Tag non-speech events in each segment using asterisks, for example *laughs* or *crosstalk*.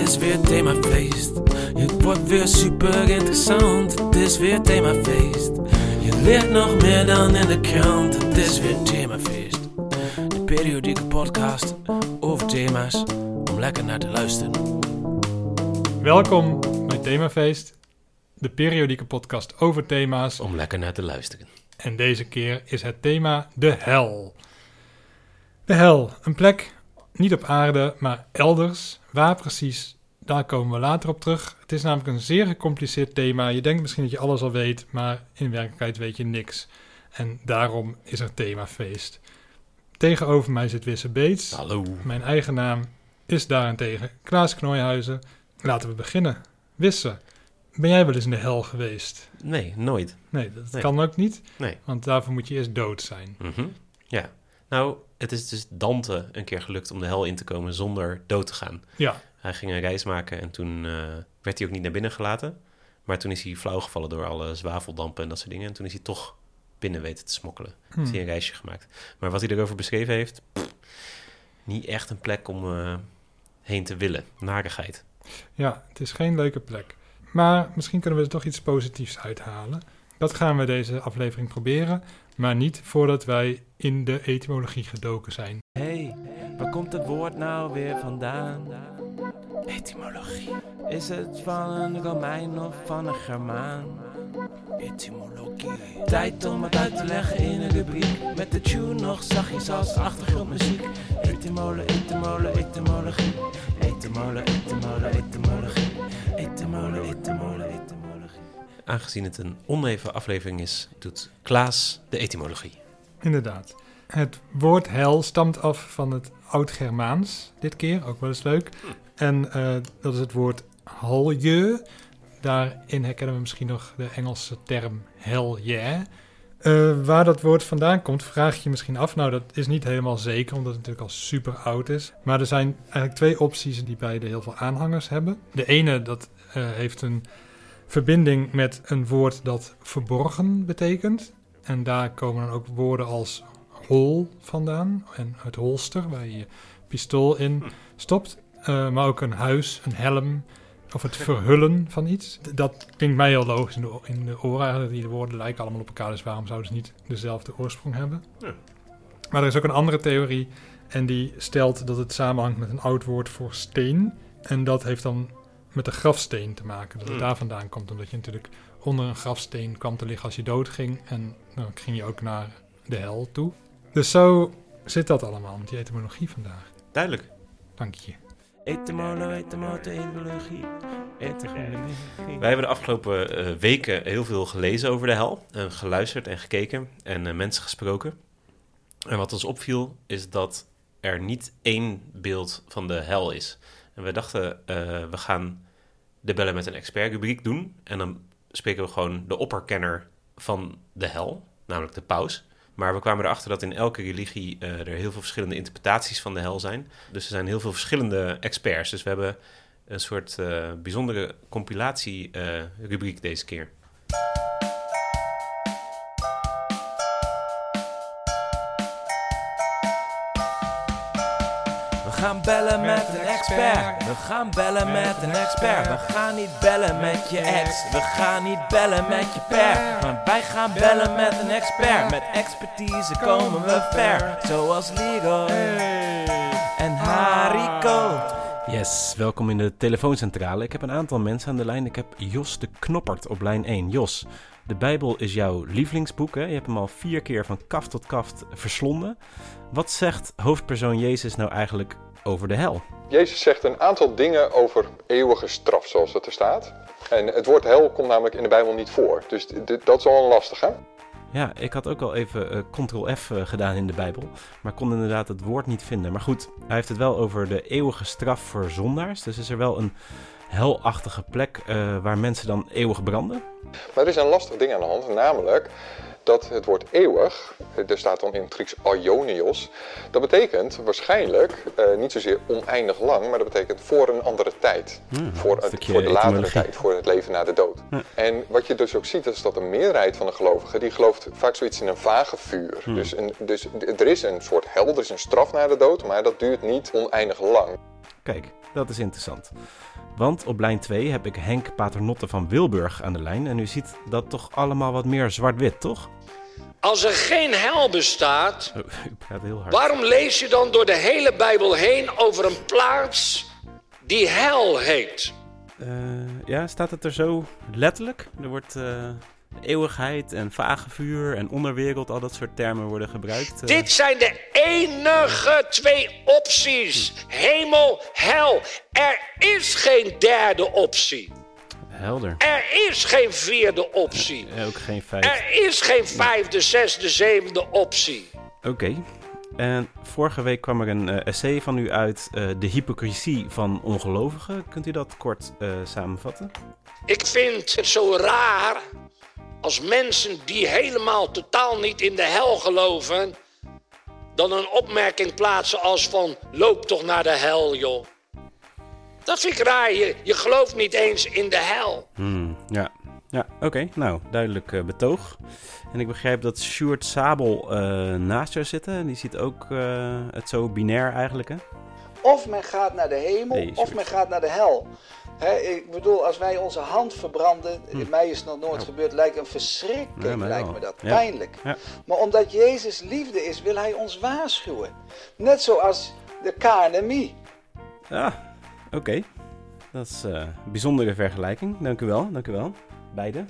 is weer themafeest. Het wordt weer super interessant. Het is weer themafeest. Je leert nog meer dan in de krant. Het is weer themafeest. De periodieke podcast over thema's om lekker naar te luisteren. Welkom bij Themafeest, de periodieke podcast over thema's. Om lekker naar te luisteren. En deze keer is het thema de hel. De hel, een plek niet op aarde, maar elders. Waar precies, daar komen we later op terug. Het is namelijk een zeer gecompliceerd thema. Je denkt misschien dat je alles al weet, maar in werkelijkheid weet je niks. En daarom is er themafeest. Tegenover mij zit Wisse Beets. Hallo. Mijn eigen naam is daarentegen Klaas Knooihuizen. Laten we beginnen. Wisse, ben jij wel eens in de hel geweest? Nee, nooit. Nee, dat Nee. kan ook niet, Nee. want daarvoor moet je eerst dood zijn. Mhm. Ja. Nou, het is dus Dante een keer gelukt om de hel in te komen zonder dood te gaan. Ja, Hij ging een reis maken en toen eh, werd hij ook niet naar binnen gelaten. Maar toen is hij flauw gevallen door alle zwaveldampen en dat soort dingen. En toen is hij toch binnen weten te smokkelen. Hm. Is hij een reisje gemaakt. Maar wat hij erover beschreven heeft, pff, niet echt een plek om eh, heen te willen. Narigheid. ja, het is geen leuke plek. Maar misschien kunnen we er toch iets positiefs uithalen. Dat gaan we deze aflevering proberen, maar niet voordat wij in de etymologie gedoken zijn. Hey, waar komt het woord nou weer vandaan? Etymologie. Is het van een Romein of van een Germaan? Etymologie. Tijd om het uit te leggen in een rubriek. Met de tune nog zachtjes als achtergrondmuziek. Etymole, etymole, etymologie. Etymole, etymole, etymologie. Etymole, etymole, etymologie. Aangezien het een oneven aflevering is, doet Klaas de etymologie. Inderdaad. Het woord hel stamt af van het Oud-Germaans, dit keer, ook wel eens leuk. En eh, dat is het woord halje. Daarin herkennen we misschien nog de Engelse term hell yeah. Waar dat woord vandaan komt, vraag je je misschien af. Nou, dat is niet helemaal zeker, omdat het natuurlijk al super oud is. Maar er zijn eigenlijk twee opties die beide heel veel aanhangers hebben. De ene, dat eh, heeft een verbinding met een woord dat verborgen betekent. En daar komen dan ook woorden als hol vandaan. En het holster, waar je je pistool in stopt. Eh, maar ook een huis, een helm. Of het verhullen van iets. Dat klinkt mij heel logisch in de, in de oren. Die woorden lijken allemaal op elkaar. Dus waarom zouden ze niet dezelfde oorsprong hebben? Ja. Maar er is ook een andere theorie. En die stelt dat het samenhangt met een oud woord voor steen. En dat heeft dan met de grafsteen te maken. Dat het Hmm. daar vandaan komt. Omdat je natuurlijk onder een grafsteen kwam te liggen als je dood ging. En dan ging je ook naar de hel toe. Dus zo zit dat allemaal met die etymologie vandaag. Duidelijk. Dank je. Etymolo, etymolo, etymologie. Etymologie. Wij hebben de afgelopen eh, weken heel veel gelezen over de hel. En geluisterd en gekeken en eh, mensen gesproken. En wat ons opviel is dat er niet één beeld van de hel is. We dachten, eh, we gaan de bellen met een expert rubriek doen. En dan spreken we gewoon de opperkenner van de hel, namelijk de paus. Maar we kwamen erachter dat in elke religie eh, er heel veel verschillende interpretaties van de hel zijn. Dus er zijn heel veel verschillende experts. Dus we hebben een soort eh, bijzondere compilatie-rubriek deze keer. Gaan bellen met een expert. We gaan bellen met een expert. We gaan niet bellen met je ex. We gaan niet bellen met je per. Maar wij gaan bellen met een expert. Met expertise komen we ver. Zoals Leroy en Hariko. Yes, welkom in de telefooncentrale. Ik heb een aantal mensen aan de lijn. Ik heb Jos de Knoppert op lijn 1. Jos, de Bijbel is jouw lievelingsboek. Hè? Je hebt hem al vier keer van kaft tot kaft verslonden. Wat zegt hoofdpersoon Jezus nou eigenlijk over de hel? Jezus zegt een aantal dingen over eeuwige straf, zoals dat er staat. En het woord hel komt namelijk in de Bijbel niet voor. Dus dat is wel een lastige. Ja, ik had ook al even eh, Ctrl-F eh, gedaan in de Bijbel, maar kon inderdaad het woord niet vinden. Maar goed, hij heeft het wel over de eeuwige straf voor zondaars. Dus is er wel een helachtige plek eh, waar mensen dan eeuwig branden? Maar er is een lastig ding aan de hand, namelijk dat het woord eeuwig, er staat dan in het Grieks aionios, dat betekent waarschijnlijk eh, niet zozeer oneindig lang, maar dat betekent voor een andere tijd. Hmm, voor, een het, voor de latere tijd, voor het leven na de dood. Ja. En wat je dus ook ziet, is dat de meerderheid van de gelovigen, die gelooft vaak zoiets in een vage vuur. Hmm. Dus, een, dus er is een soort hel, er is een straf na de dood, maar dat duurt niet oneindig lang. Kijk, dat is interessant. Want op lijn 2 heb ik Henk Paternotte van Wilburg aan de lijn. En u ziet dat toch allemaal wat meer zwart-wit, toch? Als er geen hel bestaat, Oh, *laughs* u praat heel hard. waarom lees je dan door de hele Bijbel heen over een plaats die hel heet? Eh, ja, staat het er zo letterlijk? Er wordt eh, eeuwigheid en vage vuur en onderwereld, al dat soort termen worden gebruikt. eh. Dit zijn de enige twee opties. Hemel, hel. Er is geen derde optie. Helder. Er is geen vierde optie. Eh, ook geen feit. Er is geen vijfde, zesde, zevende optie. Oké. En vorige week kwam er een eh, essay van u uit, eh, De hypocrisie van ongelovigen. Kunt u dat kort eh, samenvatten? Ik vind het zo raar als mensen die helemaal totaal niet in de hel geloven, dan een opmerking plaatsen als van loop toch naar de hel, joh. Dat vind ik raar. Je, je gelooft niet eens in de hel. Hmm, ja. Ja, oké. Nou, duidelijk eh, betoog. En ik begrijp dat Sjoerd Sabel eh, naast jou zitten. En die ziet ook eh, het zo binair eigenlijk, hè? Of men gaat naar de hemel, of men gaat naar de hel. Hè, ik bedoel, als wij onze hand verbranden, mij is het nog nooit gebeurd, lijkt een verschrikking, mij lijkt wel. me dat, Ja. pijnlijk. Ja. Maar omdat Jezus liefde is, wil hij ons waarschuwen. Net zoals de KNMI. Ja, oké. Dat is eh, een bijzondere vergelijking. Dank u wel, dank u wel. Beide.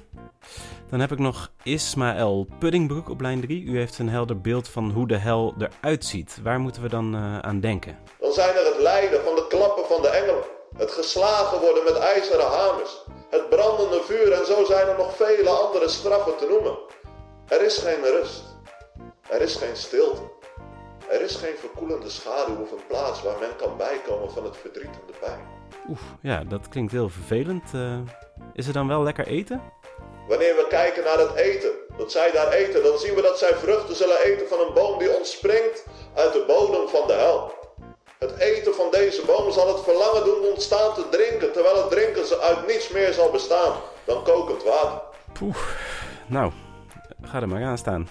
Dan heb ik nog Ismaël Puddingbroek op lijn 3. U heeft een helder beeld van hoe de hel eruit ziet. Waar moeten we dan eh, aan denken? Dan zijn er het lijden van de klappen van de engelen. Het geslagen worden met ijzeren hamers. Het brandende vuur en zo zijn er nog vele andere straffen te noemen. Er is geen rust. Er is geen stilte. Er is geen verkoelende schaduw of een plaats waar men kan bijkomen van het verdriet en de pijn. Oef, ja, dat klinkt heel vervelend. Eh, is er dan wel lekker eten? Wanneer we kijken naar het eten, dat zij daar eten, dan zien we dat zij vruchten zullen eten van een boom die ontspringt uit de bodem van de hel. Deze boom zal het verlangen doen ontstaan te drinken, terwijl het drinken ze uit niets meer zal bestaan dan kokend water. Poeh, nou, ga er maar aan staan.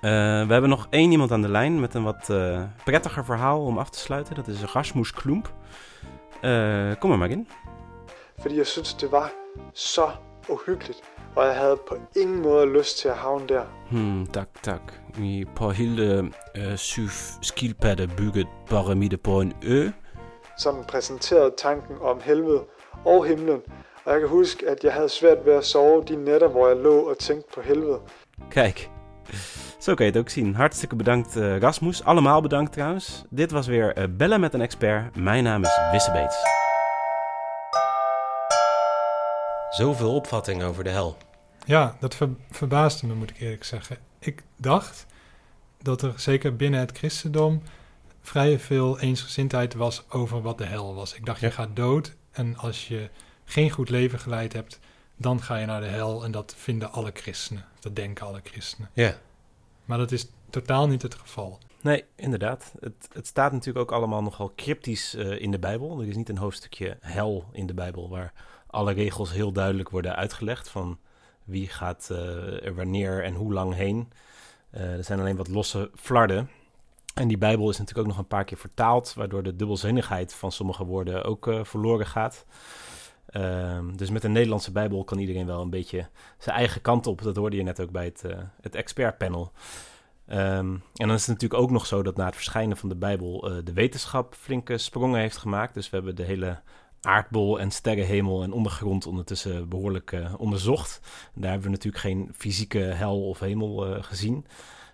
Eh, we hebben nog één iemand aan de lijn met een wat eh, prettiger verhaal om af te sluiten. Dat is Rasmus Klump. Eh, kom er maar in. fordi jeg synes, det var så uhyggeligt, og jeg havde på ingen måde lyst til at havne der. Hmm, tak, tak. Vi på hele uh, syv skildpadder bygget pyramide på en ø. Som præsenterede tanken om helvede og himlen, og jeg kan huske, at jeg havde svært ved at sove de nætter, hvor jeg lå og tænkte på helvede. Kijk, *laughs* zo kan je het ook zien. Hartstikke bedankt eh, Rasmus. Allemaal bedankt trouwens. Dit was weer eh, Bellen met een expert. Mijn naam is Wisse Beets. Zoveel opvattingen over de hel. Ja, dat ver- verbaasde me, moet ik eerlijk zeggen. Ik dacht dat er zeker binnen het christendom vrij veel eensgezindheid was over wat de hel was. Ik dacht, Ja. je gaat dood en als je geen goed leven geleid hebt, dan ga je naar de hel. En dat vinden alle christenen. Dat denken alle christenen. Ja. Maar dat is totaal niet het geval. Nee, inderdaad. Het, het staat natuurlijk ook allemaal nogal cryptisch eh, in de Bijbel. Er is niet een hoofdstukje hel in de Bijbel waar alle regels heel duidelijk worden uitgelegd van wie gaat eh, er wanneer en hoe lang heen. Eh, er zijn alleen wat losse flarden. En die Bijbel is natuurlijk ook nog een paar keer vertaald, waardoor de dubbelzinnigheid van sommige woorden ook eh, verloren gaat. Ehm, dus met een Nederlandse Bijbel kan iedereen wel een beetje zijn eigen kant op. Dat hoorde je net ook bij het, het expertpanel. Ehm, en dan is het natuurlijk ook nog zo dat na het verschijnen van de Bijbel de wetenschap flinke sprongen heeft gemaakt. Dus we hebben de hele aardbol en sterrenhemel en ondergrond ondertussen behoorlijk eh, onderzocht. Daar hebben we natuurlijk geen fysieke hel of hemel eh, gezien.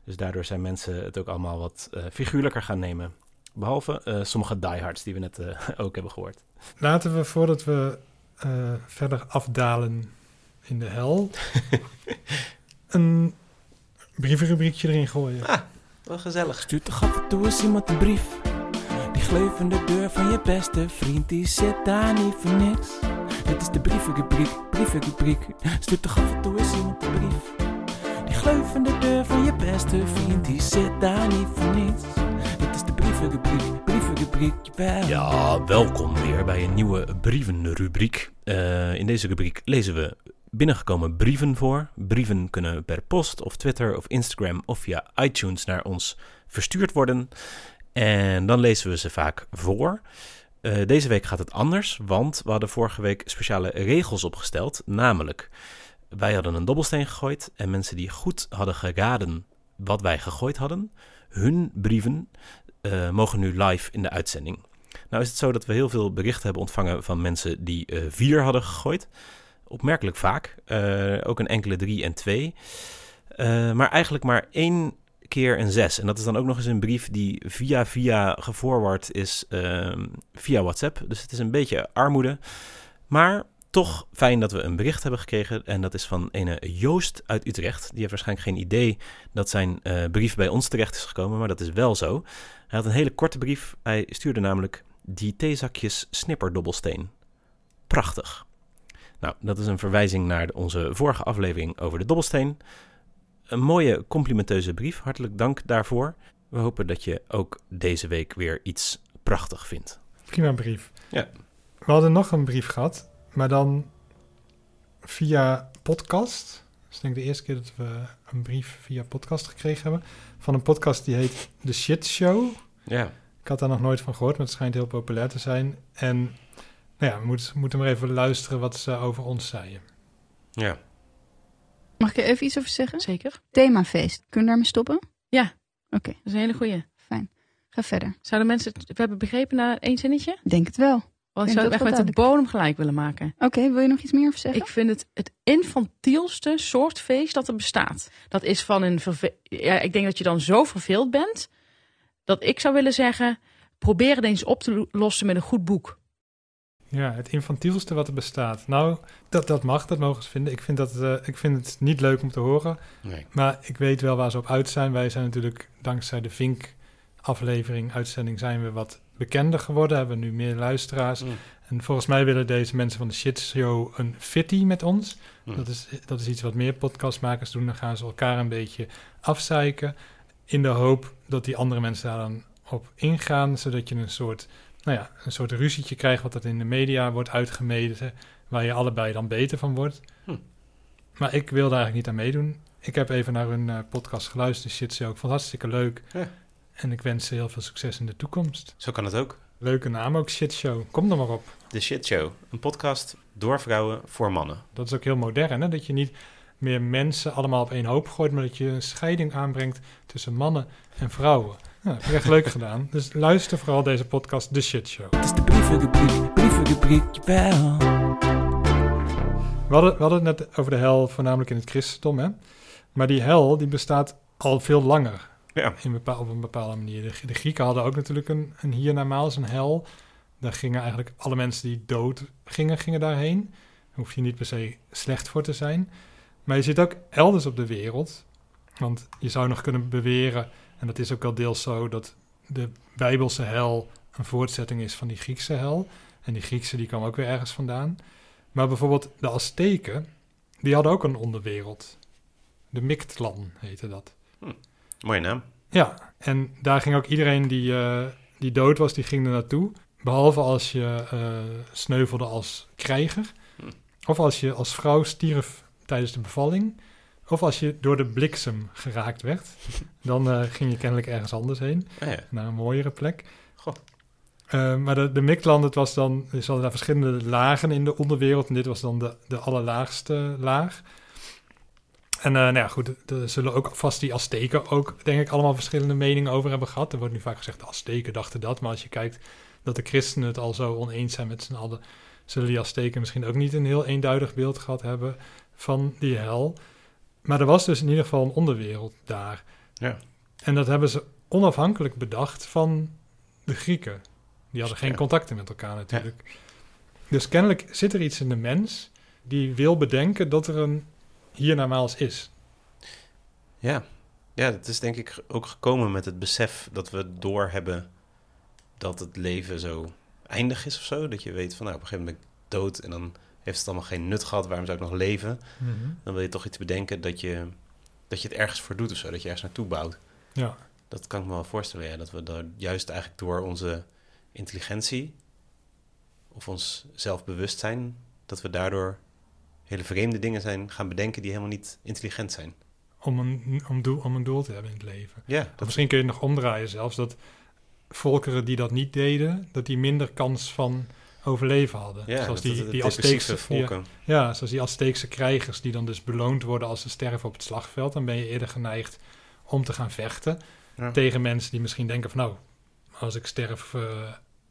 Dus daardoor zijn mensen het ook allemaal wat eh, figuurlijker gaan nemen. Behalve eh, sommige diehards die we net eh, *laughs* ook hebben gehoord. Laten we, voordat we eh, verder afdalen in de hel, *laughs* een brievenrubriekje erin gooien. Wel gezellig. Stuurt toch af en toe eens iemand een brief. Die gleuvende deur van je beste vriend, die zit daar niet voor niks. Dit is de brievenrubriek, brievenrubriek. Stuurt toch af en toe eens iemand een brief. Die gleuvende deur van je beste vriend, die zit daar niet voor niks. Dit is de brievenrubriek, brievenrubriek. Ja, welkom weer bij een nieuwe brievenrubriek. Eh, in deze rubriek lezen we binnengekomen brieven voor. Brieven kunnen per post of Twitter of Instagram of via iTunes naar ons verstuurd worden. En dan lezen we ze vaak voor. Eh, deze week gaat het anders, want we hadden vorige week speciale regels opgesteld. Namelijk, wij hadden een dobbelsteen gegooid en mensen die goed hadden geraden wat wij gegooid hadden, hun brieven eh, mogen nu live in de uitzending. Nou is het zo dat we heel veel berichten hebben ontvangen van mensen die eh, vier hadden gegooid. Opmerkelijk vaak. Ook een enkele drie en twee. Maar eigenlijk maar één keer een zes. En dat is dan ook nog eens een brief die via via geforward is ehm, via WhatsApp. Dus het is een beetje armoede. Maar toch fijn dat we een bericht hebben gekregen. En dat is van ene Joost uit Utrecht. Die heeft waarschijnlijk geen idee dat zijn eh, brief bij ons terecht is gekomen. Maar dat is wel zo. Hij had een hele korte brief. Hij stuurde namelijk die theezakjes snipperdobbelsteen. Prachtig. Nou, dat is een verwijzing naar onze vorige aflevering over de dobbelsteen. Een mooie complimenteuze brief. Hartelijk dank daarvoor. We hopen dat je ook deze week weer iets prachtig vindt. Prima brief. Ja. We hadden nog een brief gehad, maar dan via podcast. Dus ik denk de eerste keer dat we een brief via podcast gekregen hebben. Van een podcast die heet The Shit Show. Ja. Ik had daar nog nooit van gehoord, maar het schijnt heel populair te zijn. En nou ja, we moeten, moeten maar even luisteren wat ze over ons zeiden. Ja. Mag ik er even iets over zeggen? Zeker. Themafeest. Kunnen we daarmee stoppen? Ja. Oké, Dat is een hele goeie. fijn. Ga verder. Zouden mensen het, we hebben begrepen na één zinnetje? Denk het wel. Want ik zou het echt met de bodem gelijk willen maken. Oké, wil je nog iets meer over zeggen? Ik vind het het infantielste soort feest dat er bestaat. Dat is van een verve- ja, ik denk dat je dan zo verveeld bent dat ik zou willen zeggen: probeer het eens op te lo- lossen met een goed boek. Ja, het infantielste wat er bestaat. Nou, dat, dat mag, dat mogen ze vinden. Ik vind, dat, eh, ik vind het niet leuk om te horen. Nee. Maar ik weet wel waar ze op uit zijn. Wij zijn natuurlijk dankzij de Vink-aflevering, uitzending, zijn we wat bekender geworden. Hebben nu meer luisteraars. Mm. En volgens mij willen deze mensen van de Shit Show een fitty met ons. Mm. Dat, is, dat is iets wat meer podcastmakers doen. Dan gaan ze elkaar een beetje afzeiken. In de hoop dat die andere mensen daar dan op ingaan. Zodat je een soort, nou ja, een soort ruzietje krijgt. Wat dat in de media wordt uitgemeten. Waar je allebei dan beter van wordt. Hm. Maar ik wil daar eigenlijk niet aan meedoen. Ik heb even naar hun eh, podcast geluisterd. Shit Show. Ik vond het hartstikke leuk. Ja. En ik wens ze heel veel succes in de toekomst. Zo kan het ook. Leuke naam ook, Shit Show. Kom er maar op. De Shit Show. Een podcast door vrouwen voor mannen. Dat is ook heel modern, hè? Dat je niet meer mensen allemaal op één hoop gooit, maar dat je een scheiding aanbrengt tussen mannen en vrouwen. Dat heb echt leuk gedaan. Dus luister vooral deze podcast, The Shit Show. Het is de brievenrubriek, brievenrubriek, jawel. We hadden, we hadden het net over de hel, voornamelijk in het christendom, hè? Maar die hel, die bestaat al veel langer. Ja. In bepaal, op een bepaalde manier. De, de Grieken hadden ook natuurlijk een, een hiernamaals, een hel. Daar gingen eigenlijk alle mensen die dood gingen, gingen daarheen. Daar hoef je niet per se slecht voor te zijn. Maar je zit ook elders op de wereld. Want je zou nog kunnen beweren, en dat is ook wel deels zo, dat de Bijbelse hel een voortzetting is van die Griekse hel. En die Griekse die kwam ook weer ergens vandaan. Maar bijvoorbeeld de Azteken, die hadden ook een onderwereld. De Mictlan heette dat. Mooie naam. Ja, en daar ging ook iedereen die, eh, die dood was, die ging er naartoe. Behalve als je eh, sneuvelde als krijger. Hm. Of als je als vrouw stierf tijdens de bevalling. Of als je door de bliksem geraakt werd. *laughs* Dan eh, ging je kennelijk ergens anders heen. Ah, ja. Naar een mooiere plek. Goh. Eh, maar de, de het was dan... Er hadden daar verschillende lagen in de onderwereld. En dit was dan de, de allerlaagste laag. En eh, nou ja, goed, er zullen ook vast die Azteken ook, denk ik, allemaal verschillende meningen over hebben gehad. Er wordt nu vaak gezegd, de Azteken dachten dat. Maar als je kijkt dat de christenen het al zo oneens zijn met z'n allen... zullen die Azteken misschien ook niet een heel eenduidig beeld gehad hebben van die hel. Maar er was dus in ieder geval een onderwereld daar. Ja. En dat hebben ze onafhankelijk bedacht van de Grieken. Die hadden geen Ja. contacten met elkaar natuurlijk. Dus kennelijk zit er iets in de mens die wil bedenken dat er een hiernamaals is. Ja. ja, dat is denk ik ook gekomen met het besef dat we doorhebben dat het leven zo eindig is of zo. Dat je weet van nou, op een gegeven moment ben ik dood en dan heeft het allemaal geen nut gehad. Waarom zou ik nog leven? Dan wil je toch iets bedenken dat je, dat je het ergens voor doet of zo. Dat je ergens naartoe bouwt. Ja. Dat kan ik me wel voorstellen, ja. Dat we daar juist eigenlijk door onze intelligentie of ons zelfbewustzijn, dat we daardoor hele vreemde dingen zijn gaan bedenken die helemaal niet intelligent zijn. Om een, om, doel, om een doel te hebben in het leven. Ja, dat misschien kun je het nog omdraaien zelfs. Dat volkeren die dat niet deden, dat die minder kans van overleven hadden. Ja, zoals die, Azteekse volken. Ja, ja, zoals die Azteekse krijgers die dan dus beloond worden als ze sterven op het slagveld. Dan ben je eerder geneigd om te gaan vechten Ja. tegen mensen die misschien denken van nou, als ik sterf eh,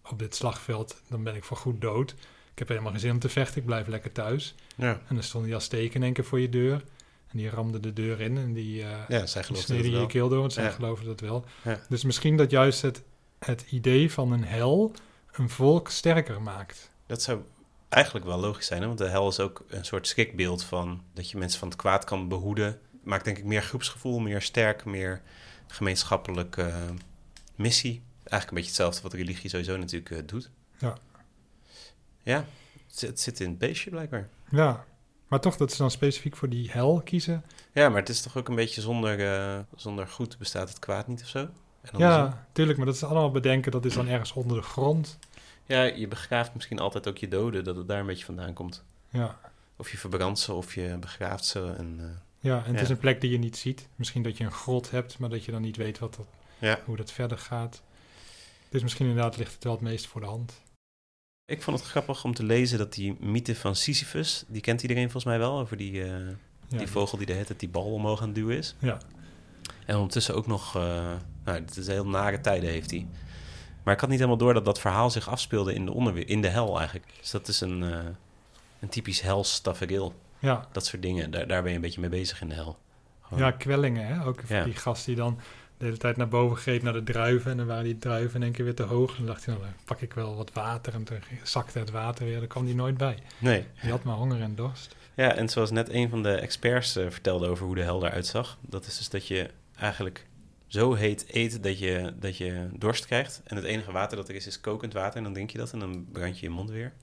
op dit slagveld, dan ben ik voor goed dood. Ik heb helemaal geen zin om te vechten, ik blijf lekker thuis. Ja. En dan stonden die Azteken in één keer voor je deur. En die ramden de deur in en die, zij die geloofden sneden je keel door, want zij Ja. geloven dat wel. Ja. Dus misschien dat juist het, het idee van een hel een volk sterker maakt. Dat zou eigenlijk wel logisch zijn, hè? want de hel is ook een soort schrikbeeld van dat je mensen van het kwaad kan behoeden. Maakt denk ik meer groepsgevoel, meer sterk, meer gemeenschappelijke eh, missie. Eigenlijk een beetje hetzelfde wat religie sowieso natuurlijk eh, doet. Ja. Ja, het, zit- het zit in het beestje blijkbaar. Ja, maar toch dat ze dan specifiek voor die hel kiezen. Ja, maar het is toch ook een beetje zonder, eh, zonder goed bestaat het kwaad niet of zo? En. Ja, tuurlijk, maar dat is allemaal bedenken. Dat is dan ergens onder de grond. Ja, je begraaft misschien altijd ook je doden, dat het daar een beetje vandaan komt. Ja. Of je verbrandt ze, of je begraaft ze. En, eh, Ja, en het ja. is een plek die je niet ziet. Misschien dat je een grot hebt, maar dat je dan niet weet wat dat, Ja. hoe dat verder gaat. Dus misschien inderdaad ligt het wel het meest voor de hand. Ik vond het grappig om te lezen dat die mythe van Sisyphus, die kent iedereen volgens mij wel, over die, eh, die die- vogel die de hele tijd die bal omhoog aan het duwen is. Ja. En ondertussen ook nog, eh nou, het is heel nare tijden heeft hij. Maar ik had niet helemaal door dat dat verhaal zich afspeelde in de, onderwe- in de hel eigenlijk. Dus dat is een, eh, een typisch hels tafereel. Ja. Dat soort dingen, daar, daar ben je een beetje mee bezig in de hel. Gewoon- Ja, kwellingen, hè? Ook Ja. die gast die dan de hele tijd naar boven greep naar de druiven. En dan waren die druiven in één keer weer te hoog. En dan dacht hij, nou, dan pak ik wel wat water. En toen zakte het water weer. Daar kwam hij nooit bij. Nee. Die had maar honger en dorst. Ja, en zoals net een van de experts eh, vertelde over hoe de hel eruit zag, dat is dus dat je eigenlijk zo heet eet dat je, dat je dorst krijgt. En het enige water dat er is, is kokend water. En dan drink je dat en dan brand je je mond weer.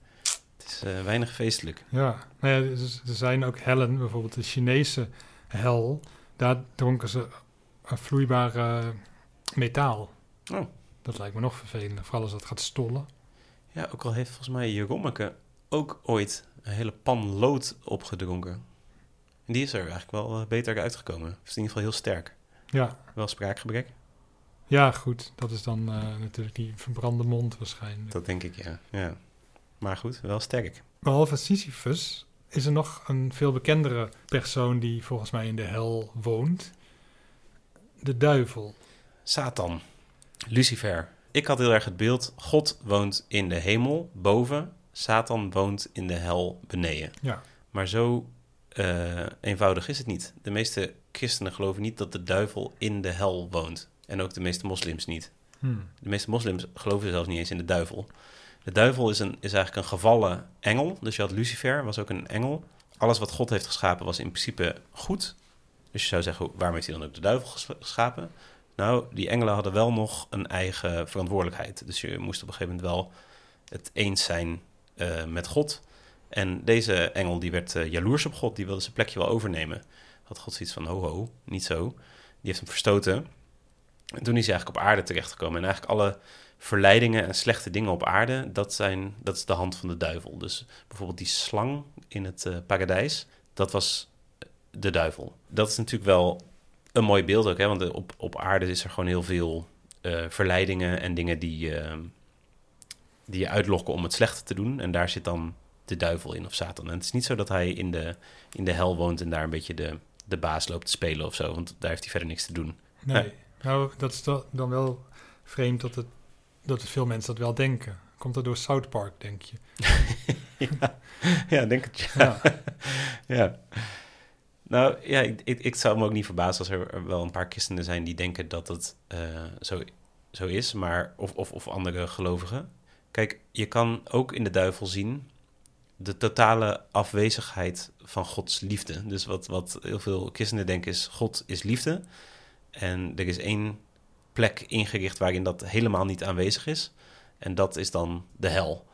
Het is eh, weinig feestelijk. Ja, nou ja, dus er zijn ook hellen, bijvoorbeeld de Chinese hel. Daar dronken ze vloeibaar eh, metaal. Oh. Dat lijkt me nog vervelender, vooral als dat gaat stollen. Ja, ook al heeft volgens mij Jerommeke ook ooit een hele pan lood opgedronken. En die is er eigenlijk wel eh, beter uitgekomen. Is in ieder geval heel sterk. Ja. Wel spraakgebrek? Ja, goed. Dat is dan eh, natuurlijk die verbrande mond waarschijnlijk. Dat denk ik, ja. ja. Maar goed, wel sterk. Behalve Sisyphus is er nog een veel bekendere persoon die volgens mij in de hel woont. De duivel. Satan. Lucifer. Ik had heel erg het beeld, God woont in de hemel, boven. Satan woont in de hel, beneden. Ja. Maar zo eh, eenvoudig is het niet. De meeste christenen geloven niet dat de duivel in de hel woont. En ook de meeste moslims niet. Hmm. De meeste moslims geloven zelfs niet eens in de duivel. De duivel is, een, is eigenlijk een gevallen engel. Dus je had Lucifer, was ook een engel. Alles wat God heeft geschapen was in principe goed. Dus je zou zeggen, waarom heeft hij dan ook de duivel ges- geschapen? Nou, die engelen hadden wel nog een eigen verantwoordelijkheid. Dus je moest op een gegeven moment wel het eens zijn eh, met God. En deze engel die werd eh, jaloers op God. Die wilde zijn plekje wel overnemen. Had God zoiets van, ho ho, niet zo. Die heeft hem verstoten. En toen is hij eigenlijk op aarde terechtgekomen. En eigenlijk alle verleidingen en slechte dingen op aarde, dat, zijn, dat is de hand van de duivel. Dus bijvoorbeeld die slang in het eh, paradijs, dat was de duivel. Dat is natuurlijk wel een mooi beeld ook, hè? want op, op aarde is er gewoon heel veel eh, verleidingen en dingen die, eh, die je uitlokken om het slechte te doen. En daar zit dan de duivel in of Satan. En het is niet zo dat hij in de, in de hel woont en daar een beetje de, de baas loopt te spelen of zo, want daar heeft hij verder niks te doen. Nee. Nou, dat is dan wel vreemd dat, het, dat veel mensen dat wel denken. Komt dat door South Park, denk je? *laughs* ja, ja, denk het. Ja. *laughs* ja. Nou ja, ik, ik, ik zou me ook niet verbazen als er wel een paar christenen zijn die denken dat het eh, zo, zo is, maar of, of, of andere gelovigen. Kijk, je kan ook in de duivel zien de totale afwezigheid van Gods liefde. Dus wat, wat heel veel christenen denken is, God is liefde. En er is één plek ingericht waarin dat helemaal niet aanwezig is. En dat is dan de hel.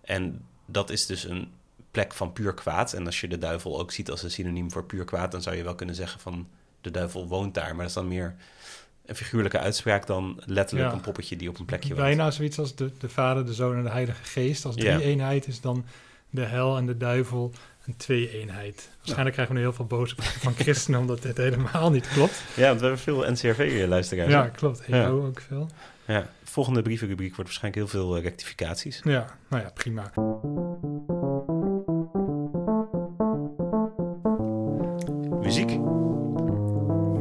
En dat is dus een plek van puur kwaad. En als je de duivel ook ziet als een synoniem voor puur kwaad, dan zou je wel kunnen zeggen van de duivel woont daar. Maar dat is dan meer een figuurlijke uitspraak dan letterlijk Ja. een poppetje die op een plekje woont. Bijna zoiets als de, de Vader, de Zoon en de Heilige Geest. Als drie Ja. eenheid is dan de hel en de duivel een twee-eenheid. Waarschijnlijk krijgen we nu heel veel boze van christenen *laughs* omdat dit helemaal niet klopt. Ja, want we hebben veel NCRV-luisteraars. Ja, klopt. Ja. ook veel. Ja, volgende brievenrubriek wordt waarschijnlijk heel veel eh, rectificaties. Ja, nou ja, prima. Muziek.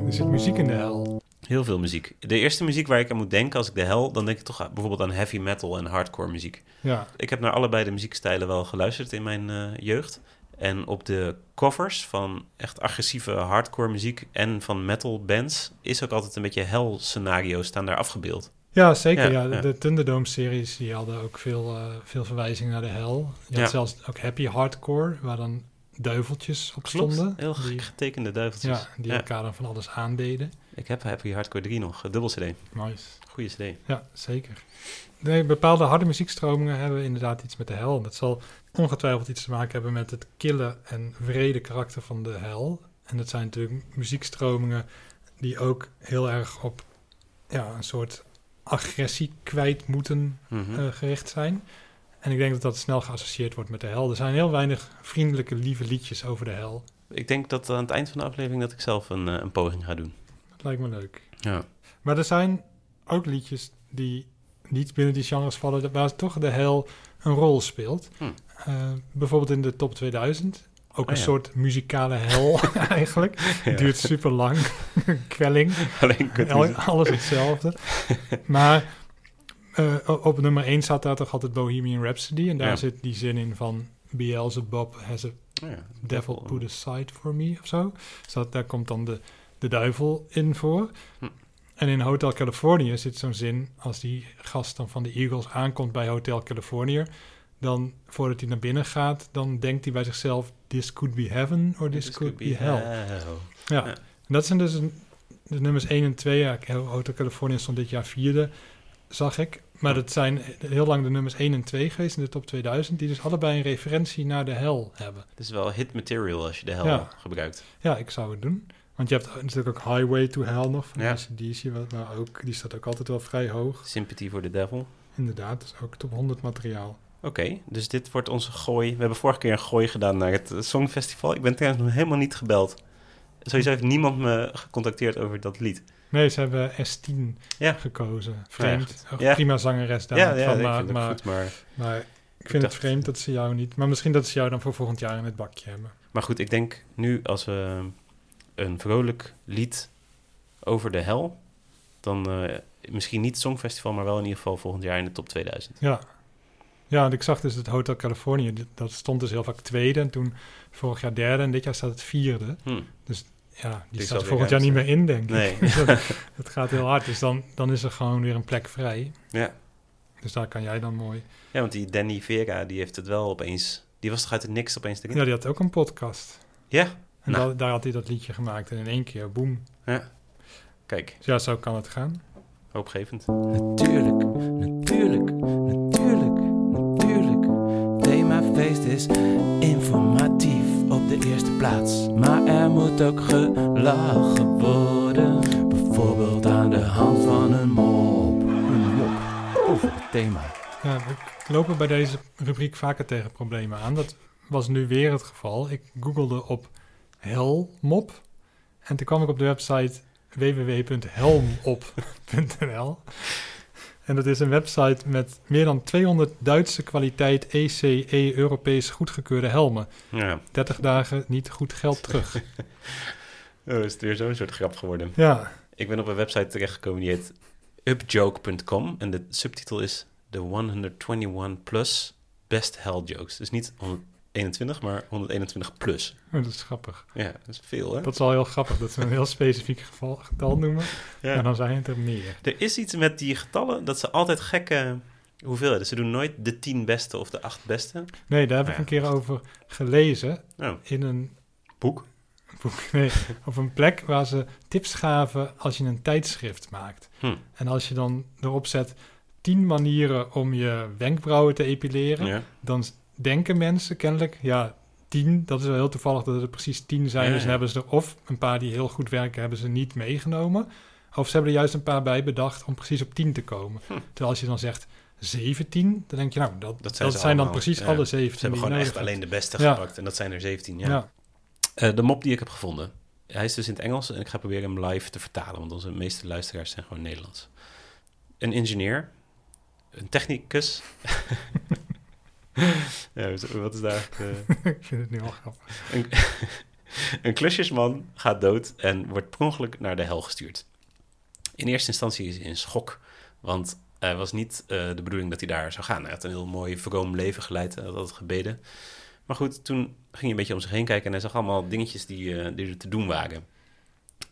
Er zit muziek in de hel. Heel veel muziek. De eerste muziek waar ik aan moet denken als ik de hel, dan denk ik toch bijvoorbeeld aan heavy metal en hardcore muziek. Ja, Ik heb naar allebei de muziekstijlen wel geluisterd in mijn eh, jeugd. En op de covers van echt agressieve hardcore muziek en van metal bands is ook altijd een beetje hel scenario's staan daar afgebeeld. ja zeker. Ja. De Thunderdome-series die hadden ook veel, eh, veel verwijzingen naar de hel. Je had Ja. zelfs ook happy hardcore, waar dan duiveltjes op Klopt, stonden. heel die, getekende duiveltjes. ja, die elkaar dan van alles aandeden. Ik heb Happy Hardcore 3 nog, een dubbel CD. Nice. Goeie CD. Ja, zeker. Nee, bepaalde harde muziekstromingen hebben inderdaad iets met de hel. Dat zal ongetwijfeld iets te maken hebben met het kille en wrede karakter van de hel. En dat zijn natuurlijk muziekstromingen die ook heel erg op ja, een soort agressie kwijt moeten Mhm. eh, gericht zijn. En ik denk dat dat snel geassocieerd wordt met de hel. Er zijn heel weinig vriendelijke, lieve liedjes over de hel. Ik denk dat aan het eind van de aflevering dat ik zelf een, eh, een poging ga doen. Lijkt me leuk. Ja. Maar er zijn ook liedjes die niet binnen die genres vallen, waar toch de hel een rol speelt. Hm. Eh, bijvoorbeeld in de top 2000. Ook Oh een ja. soort muzikale hel *laughs* *laughs* eigenlijk. Ja. Duurt super lang. Kwelling. *laughs* Alleen Al-. Alles hetzelfde. maar eh, op nummer 1 staat daar toch altijd Bohemian Rhapsody. En daar Ja. zit die zin in van Beelzebub has a Oh devil put aside for me of zo. Dus dat, daar komt dan de, de duivel in voor. Hm. En in Hotel California zit zo'n zin, als die gast dan van de Eagles aankomt bij Hotel California, dan voordat hij naar binnen gaat, dan denkt hij bij zichzelf, this could be heaven or this, could, be, hell. Ja, Ja. en dat zijn dus een, de nummers 1 en 2. Ja, Hotel California stond dit jaar vierde, zag ik. Maar dat zijn heel lang de nummers 1 en 2 geweest in de top 2000, die dus allebei een referentie naar de hel hebben. Het is wel hit material als je de hel Ja. gebruikt. Ja, ik zou het doen. Want je hebt natuurlijk ook Highway to Hell nog van Ja. ACDC, wat- maar ook, die staat ook altijd wel vrij hoog. Sympathy for the devil. Inderdaad, dus ook top 100 materiaal. Oké, dus dit wordt onze gooi. We hebben vorige keer een gooi gedaan naar het Songfestival. Ik ben trouwens nog helemaal niet gebeld. Sowieso heeft niemand me gecontacteerd over dat lied. Nee, ze hebben S10 Ja. gekozen. Vreemd. Ja. Prima zangeres daar. Ja, ja, van, ik maar, maar, goed, maar... maar ik vind het vreemd dat ze jou niet... Maar misschien dat ze jou dan voor volgend jaar in het bakje hebben. Maar goed, ik denk nu als we een vrolijk lied over de hel... dan eh, misschien niet het Songfestival, maar wel in ieder geval volgend jaar in de top 2000. Ja. Ja, en ik zag dus het Hotel California. dit- Dat stond dus heel vaak tweede. En toen vorig jaar derde. En dit jaar staat het vierde. Hm. Dus ja, die staat volgend jaar niet meer ruimte. in, denk ik. Nee. *laughs* Dus dat, *laughs* dat gaat heel hard. Dus dan, dan is er gewoon weer een plek vrij. Ja. Dus daar kan jij dan mooi... ja, want die Danny Vera, die heeft het wel opeens... Die was toch uit het niks opeens erin? Ja, die had ook een podcast. Ja? En Nou. daar, daar had hij dat liedje gemaakt. En in één keer, boem. Ja. Kijk, Dus ja, zo kan het gaan. hoopgevend. Natuurlijk, natuurlijk, natuurlijk, natuurlijk. Themafeest is informatief op de eerste plaats. Maar er moet ook gelachen worden. Bijvoorbeeld aan de hand van een mop. Een mop over het thema. Ja, we lopen bij deze rubriek vaker tegen problemen aan. Dat was nu weer het geval. Ik googelde op helmop. En toen kwam ik op de website www.helmop.nl. En dat is een website met meer dan 200 Duitse kwaliteit ECE Europees goedgekeurde helmen. Ja. 30 dagen niet goed geld terug. *laughs* Oh, is het weer zo'n soort grap geworden. Ja, Ik ben op een website terechtgekomen die heet upjoke.com. En de subtitel is The 121 Plus Best Hell Jokes. Dus niet 121, maar 121 plus. oh, dat is grappig. Ja, dat is veel, hè? Dat is al heel grappig dat ze een heel specifiek geval, getal noemen. Ja. En dan zijn het er meer. Er is iets met die getallen dat ze altijd gekke hoeveelheden. Ze doen nooit de 10 beste of de 8 beste. Nee, daar heb ik Ja. een keer over gelezen. Oh, In een boek. boek. *laughs* Nee, op een plek waar ze tips gaven als je een tijdschrift maakt. Hm. En als je dan erop zet 10 manieren om je wenkbrauwen te epileren, Ja. dan denken mensen kennelijk, ja, 10, dat is wel heel toevallig dat er precies 10 zijn. Ja, dus ja. hebben ze er of een paar die heel goed werken, hebben ze niet meegenomen. Of ze hebben er juist een paar bij bedacht om precies op 10 te komen. Hm. Terwijl als je dan zegt 17. Dan denk je, nou, dat, dat zijn, dan precies Ja. alle 17. Ze hebben gewoon echt alleen de beste Ja. gepakt. En dat zijn er 17, ja. Ja. Eh, de mop die ik heb gevonden. Hij is dus in het Engels en ik ga proberen hem live te vertalen. Want onze meeste luisteraars zijn gewoon Nederlands. Een ingenieur. Een technicus. *laughs* ja, wat is daar eh, *laughs* ik vind het nu wel grappig. een, *laughs* een klusjesman gaat dood en wordt per ongeluk naar de hel gestuurd. In eerste instantie is hij in schok, want het was niet eh, de bedoeling dat hij daar zou gaan. Hij had een heel mooi vroom leven geleid, hij had altijd gebeden. Maar goed, toen ging hij een beetje om zich heen kijken en hij zag allemaal dingetjes die, eh, die er te doen waren.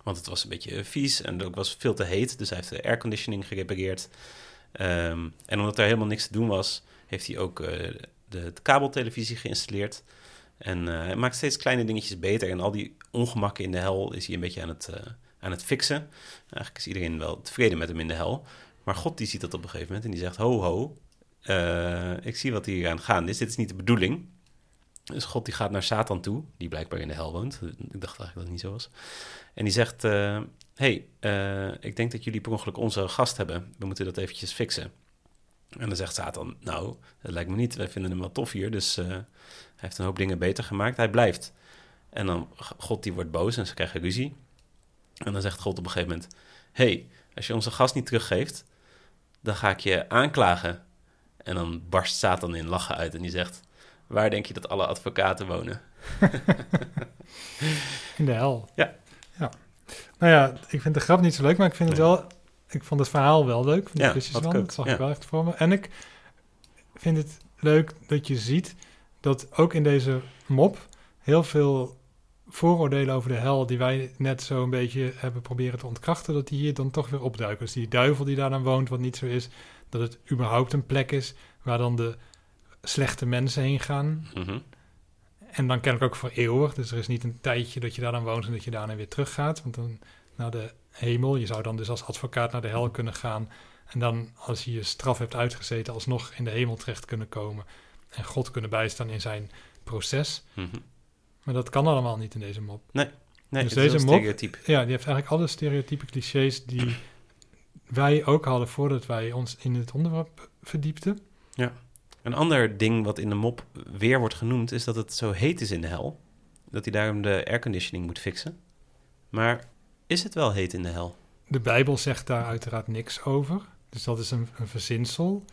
Want het was een beetje vies en het ook was veel te heet, dus hij heeft de airconditioning gerepareerd. Ehm, en omdat er helemaal niks te doen was, heeft hij ook de, kabeltelevisie geïnstalleerd. En eh, hij maakt steeds kleine dingetjes beter. En al die ongemakken in de hel is hij een beetje aan het, eh, aan het fixen. Eigenlijk is iedereen wel tevreden met hem in de hel. Maar God die ziet dat op een gegeven moment en die zegt... Ho, ho, eh, ik zie wat hier aan gaan is. Dit is niet de bedoeling. Dus God die gaat naar Satan toe, die blijkbaar in de hel woont. Ik dacht eigenlijk dat het niet zo was. En die zegt... hey, ik denk dat jullie per ongeluk onze gast hebben. We moeten dat eventjes fixen. En dan zegt Satan, nou, dat lijkt me niet. Wij vinden hem wel tof hier, dus eh, hij heeft een hoop dingen beter gemaakt. Hij blijft. En dan, God die wordt boos en ze krijgen ruzie. En dan zegt God op een gegeven moment, hey, als je onze gast niet teruggeeft, dan ga ik je aanklagen. En dan barst Satan in lachen uit en die zegt, waar denk je dat alle advocaten wonen? *laughs* In de hel. Ja. ja. Nou ja, ik vind de grap niet zo leuk, maar ik vind het wel... Ik vond het verhaal wel leuk van die Ja, ik ook, Dat zag ja. ik wel echt voor me. En ik vind het leuk dat je ziet dat ook in deze mop heel veel vooroordelen over de hel die wij net zo een beetje hebben proberen te ontkrachten, dat die hier dan toch weer opduiken. Dus die duivel die daar dan woont, wat niet zo is, dat het überhaupt een plek is waar dan de slechte mensen heen gaan. Mhm. En dan ken ik ook voor eeuwig. Dus er is niet een tijdje dat je daar dan woont en dat je daarna weer teruggaat. Want dan naar de hemel. Je zou dan dus als advocaat naar de hel kunnen gaan. En dan als je je straf hebt uitgezeten alsnog in de hemel terecht kunnen komen. En God kunnen bijstaan in zijn proces. Mhm. Maar dat kan allemaal niet in deze mop. Nee, nee dus het is deze mop, stereotyp. ja, die heeft eigenlijk alle stereotype clichés die wij ook hadden voordat wij ons in het onderwerp verdiepten. Ja. Een ander ding wat in de mop weer wordt genoemd, is dat het zo heet is in de hel. Dat hij daarom de airconditioning moet fixen. Maar is het wel heet in de hel? De Bijbel zegt daar uiteraard niks over. Dus dat is een, een verzinsel.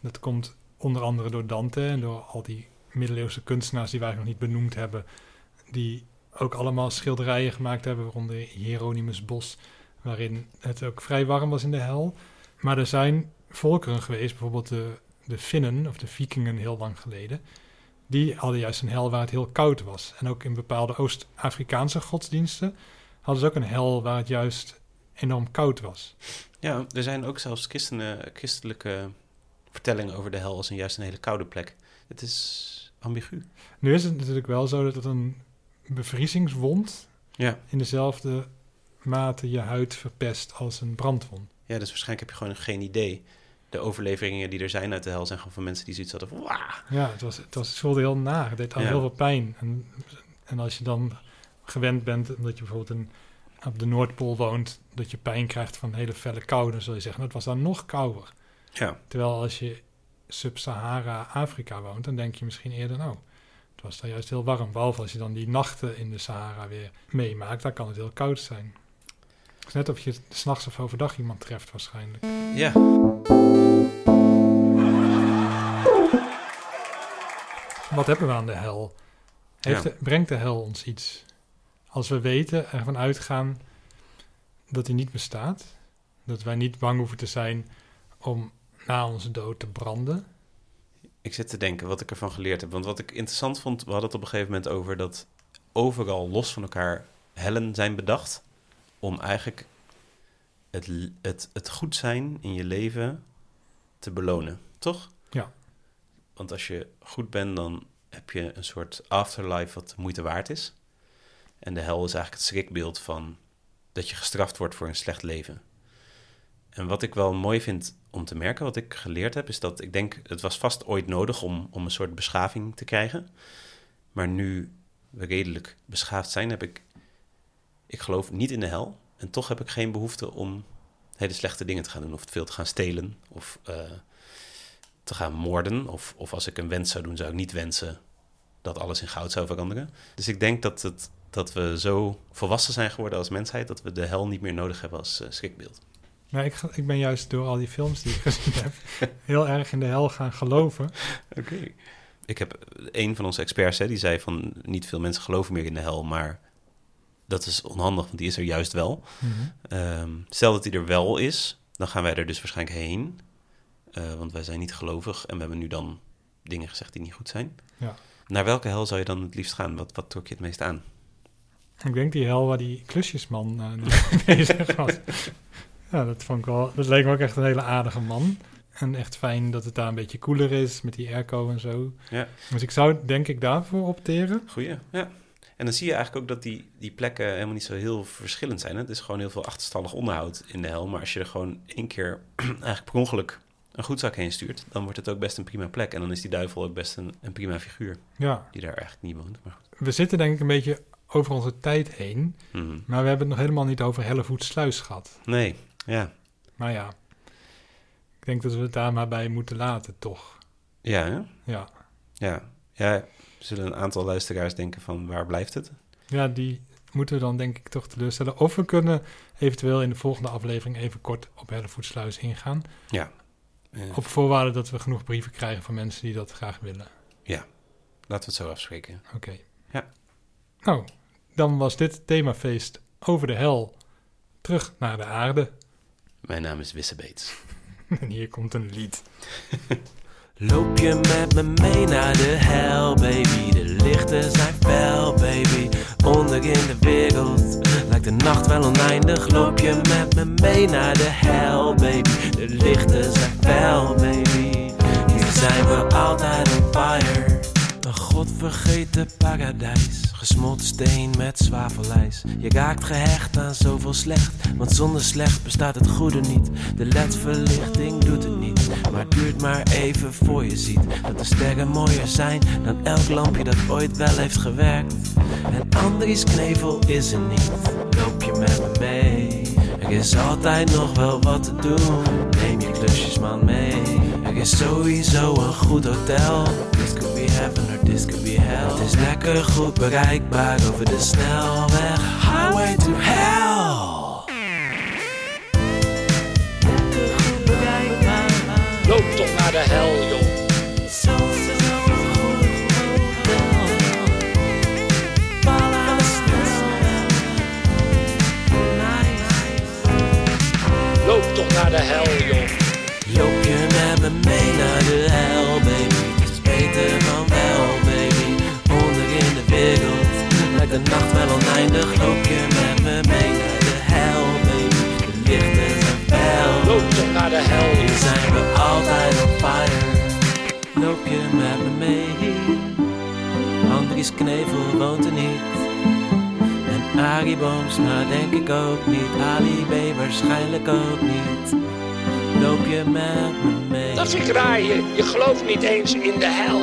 Dat komt onder andere door Dante en door al die middeleeuwse kunstenaars die wij nog niet benoemd hebben. Die ook allemaal schilderijen gemaakt hebben, waaronder Hieronymus Bos, waarin het ook vrij warm was in de hel. Maar er zijn volkeren geweest, bijvoorbeeld de, de Finnen of de Vikingen heel lang geleden. Die hadden juist een hel waar het heel koud was. En ook in bepaalde Oost-Afrikaanse godsdiensten hadden ze ook een hel waar het juist enorm koud was. Ja, er zijn ook zelfs christenen, christelijke vertellingen over de hel als een juist een hele koude plek. Het is ambigu. Nu is het natuurlijk wel zo dat het een bevriezingswond Ja. in dezelfde mate je huid verpest als een brandwond. Ja, dus waarschijnlijk heb je gewoon geen idee. De overleveringen die er zijn uit de hel zijn gewoon van mensen die zoiets hadden van... Ja, het was, het was het voelde heel naar. Het deed al Ja. heel veel pijn. En, en als je dan gewend bent, omdat je bijvoorbeeld een, op de Noordpool woont, dat je pijn krijgt van hele felle kou, dan zul je zeggen, "Nou, het was dan nog kouder. Ja. Terwijl als je Sub-Sahara Afrika woont, dan denk je misschien eerder, nou, het was daar juist heel warm. Behalve als je dan die nachten in de Sahara weer meemaakt, dan kan het heel koud zijn. Het is net of je s'nachts of overdag iemand treft waarschijnlijk. Ja. Wat hebben we aan de hel? Heeft Ja. de- brengt de hel ons iets? Als we weten, ervan uitgaan dat die niet bestaat, dat wij niet bang hoeven te zijn om na onze dood te branden. Ik zit te denken wat ik ervan geleerd heb. Want wat ik interessant vond, we hadden het op een gegeven moment over dat overal los van elkaar hellen zijn bedacht. Om eigenlijk het, het, het goed zijn in je leven te belonen, toch? Ja. Want als je goed bent, dan heb je een soort afterlife wat de moeite waard is. En de hel is eigenlijk het schrikbeeld van dat je gestraft wordt voor een slecht leven. En wat ik wel mooi vind om te merken, wat ik geleerd heb, is dat ik denk, het was vast ooit nodig om, om een soort beschaving te krijgen. Maar nu we redelijk beschaafd zijn, heb ik, ik geloof niet in de hel. En toch heb ik geen behoefte om hele slechte dingen te gaan doen, of veel te gaan stelen, of eh, te gaan moorden. Of, of als ik een wens zou doen, zou ik niet wensen dat alles in goud zou veranderen. Dus ik denk dat, het, dat we zo volwassen zijn geworden als mensheid... dat we de hel niet meer nodig hebben als eh, schrikbeeld. Maar ik, ik ben juist door al die films die ik *laughs* gezien heb... heel erg in de hel gaan geloven. Oké. Ik heb een van onze experts, hè, die zei van... niet veel mensen geloven meer in de hel, maar... dat is onhandig, want die is er juist wel. Mhm. Ehm, stel dat die er wel is, dan gaan wij er dus waarschijnlijk heen. Eh, want wij zijn niet gelovig en we hebben nu dan dingen gezegd die niet goed zijn. Ja. Naar welke hel zou je dan het liefst gaan? Wat, wat trok je het meest aan? Ik denk die hel waar die klusjesman mee *laughs* bezig was. Ja, dat vond ik wel... Dat leek me ook echt een hele aardige man. En echt fijn dat het daar een beetje koeler is met die airco en zo. Ja. Dus ik zou denk ik daarvoor opteren. Goeie, ja. En dan zie je eigenlijk ook dat die, die plekken helemaal niet zo heel verschillend zijn. Hè? Het is gewoon heel veel achterstallig onderhoud in de hel. Maar als je er gewoon één keer *clears throat* eigenlijk per ongeluk een goedzak heen stuurt... dan wordt het ook best een prima plek. En dan is die duivel ook best een, een prima figuur. Ja. Die daar eigenlijk niet woont. Maar goed. We zitten denk ik een beetje over onze tijd heen. Mhm. Maar we hebben het nog helemaal niet over Hellevoetsluis gehad. Nee, ja. Maar ja, ik denk dat we het daar maar bij moeten laten, toch? Ja, hè? Ja. Ja. Ja, zullen een aantal luisteraars denken van waar blijft het? Ja, die moeten we dan denk ik toch teleurstellen. Of we kunnen eventueel in de volgende aflevering even kort op Hellevoetsluis ingaan. Ja. Eh, Op voorwaarde dat we genoeg brieven krijgen van mensen die dat graag willen. Ja, laten we het zo afspreken. Oké. Ja. Nou, dan was dit themafeest over de hel. Terug naar de aarde. Mijn naam is Wisse Beets. *laughs* En hier komt een lied. *laughs* Loop je met me mee naar de hel, baby? De lichten zijn fel, baby. Onder in de wereld lijkt de nacht wel oneindig. Loop je met me mee naar de hel, baby? De lichten zijn fel, baby. Hier zijn we altijd on fire. Een godvergeten paradijs. Gesmolten steen met zwavelijs. Je raakt gehecht aan zoveel slecht. Want zonder slecht bestaat het goede niet. De ledverlichting doet het niet. Maar het duurt maar even voor je ziet. Dat de sterren mooier zijn dan elk lampje dat ooit wel heeft gewerkt. En Andries Knevel is er niet. Loop je met me mee. Er is altijd nog wel wat te doen. Neem je klusjesman mee. Er is sowieso een goed hotel. Be heaven or this could be hell. Het is lekker goed bereikbaar over de snelweg. Highway to de nacht wel oneindig. Loop je met me mee naar de hel, baby? De lichten zijn fel. Loop toch naar de hel, Hier zijn we altijd op fire. Loop je met me mee? Andries Knevel woont er niet. En Arie Boomsma denk ik ook niet. Ali B waarschijnlijk ook niet. Loop je met me mee? Dat vind ik raar. Je, je gelooft niet eens in de hel.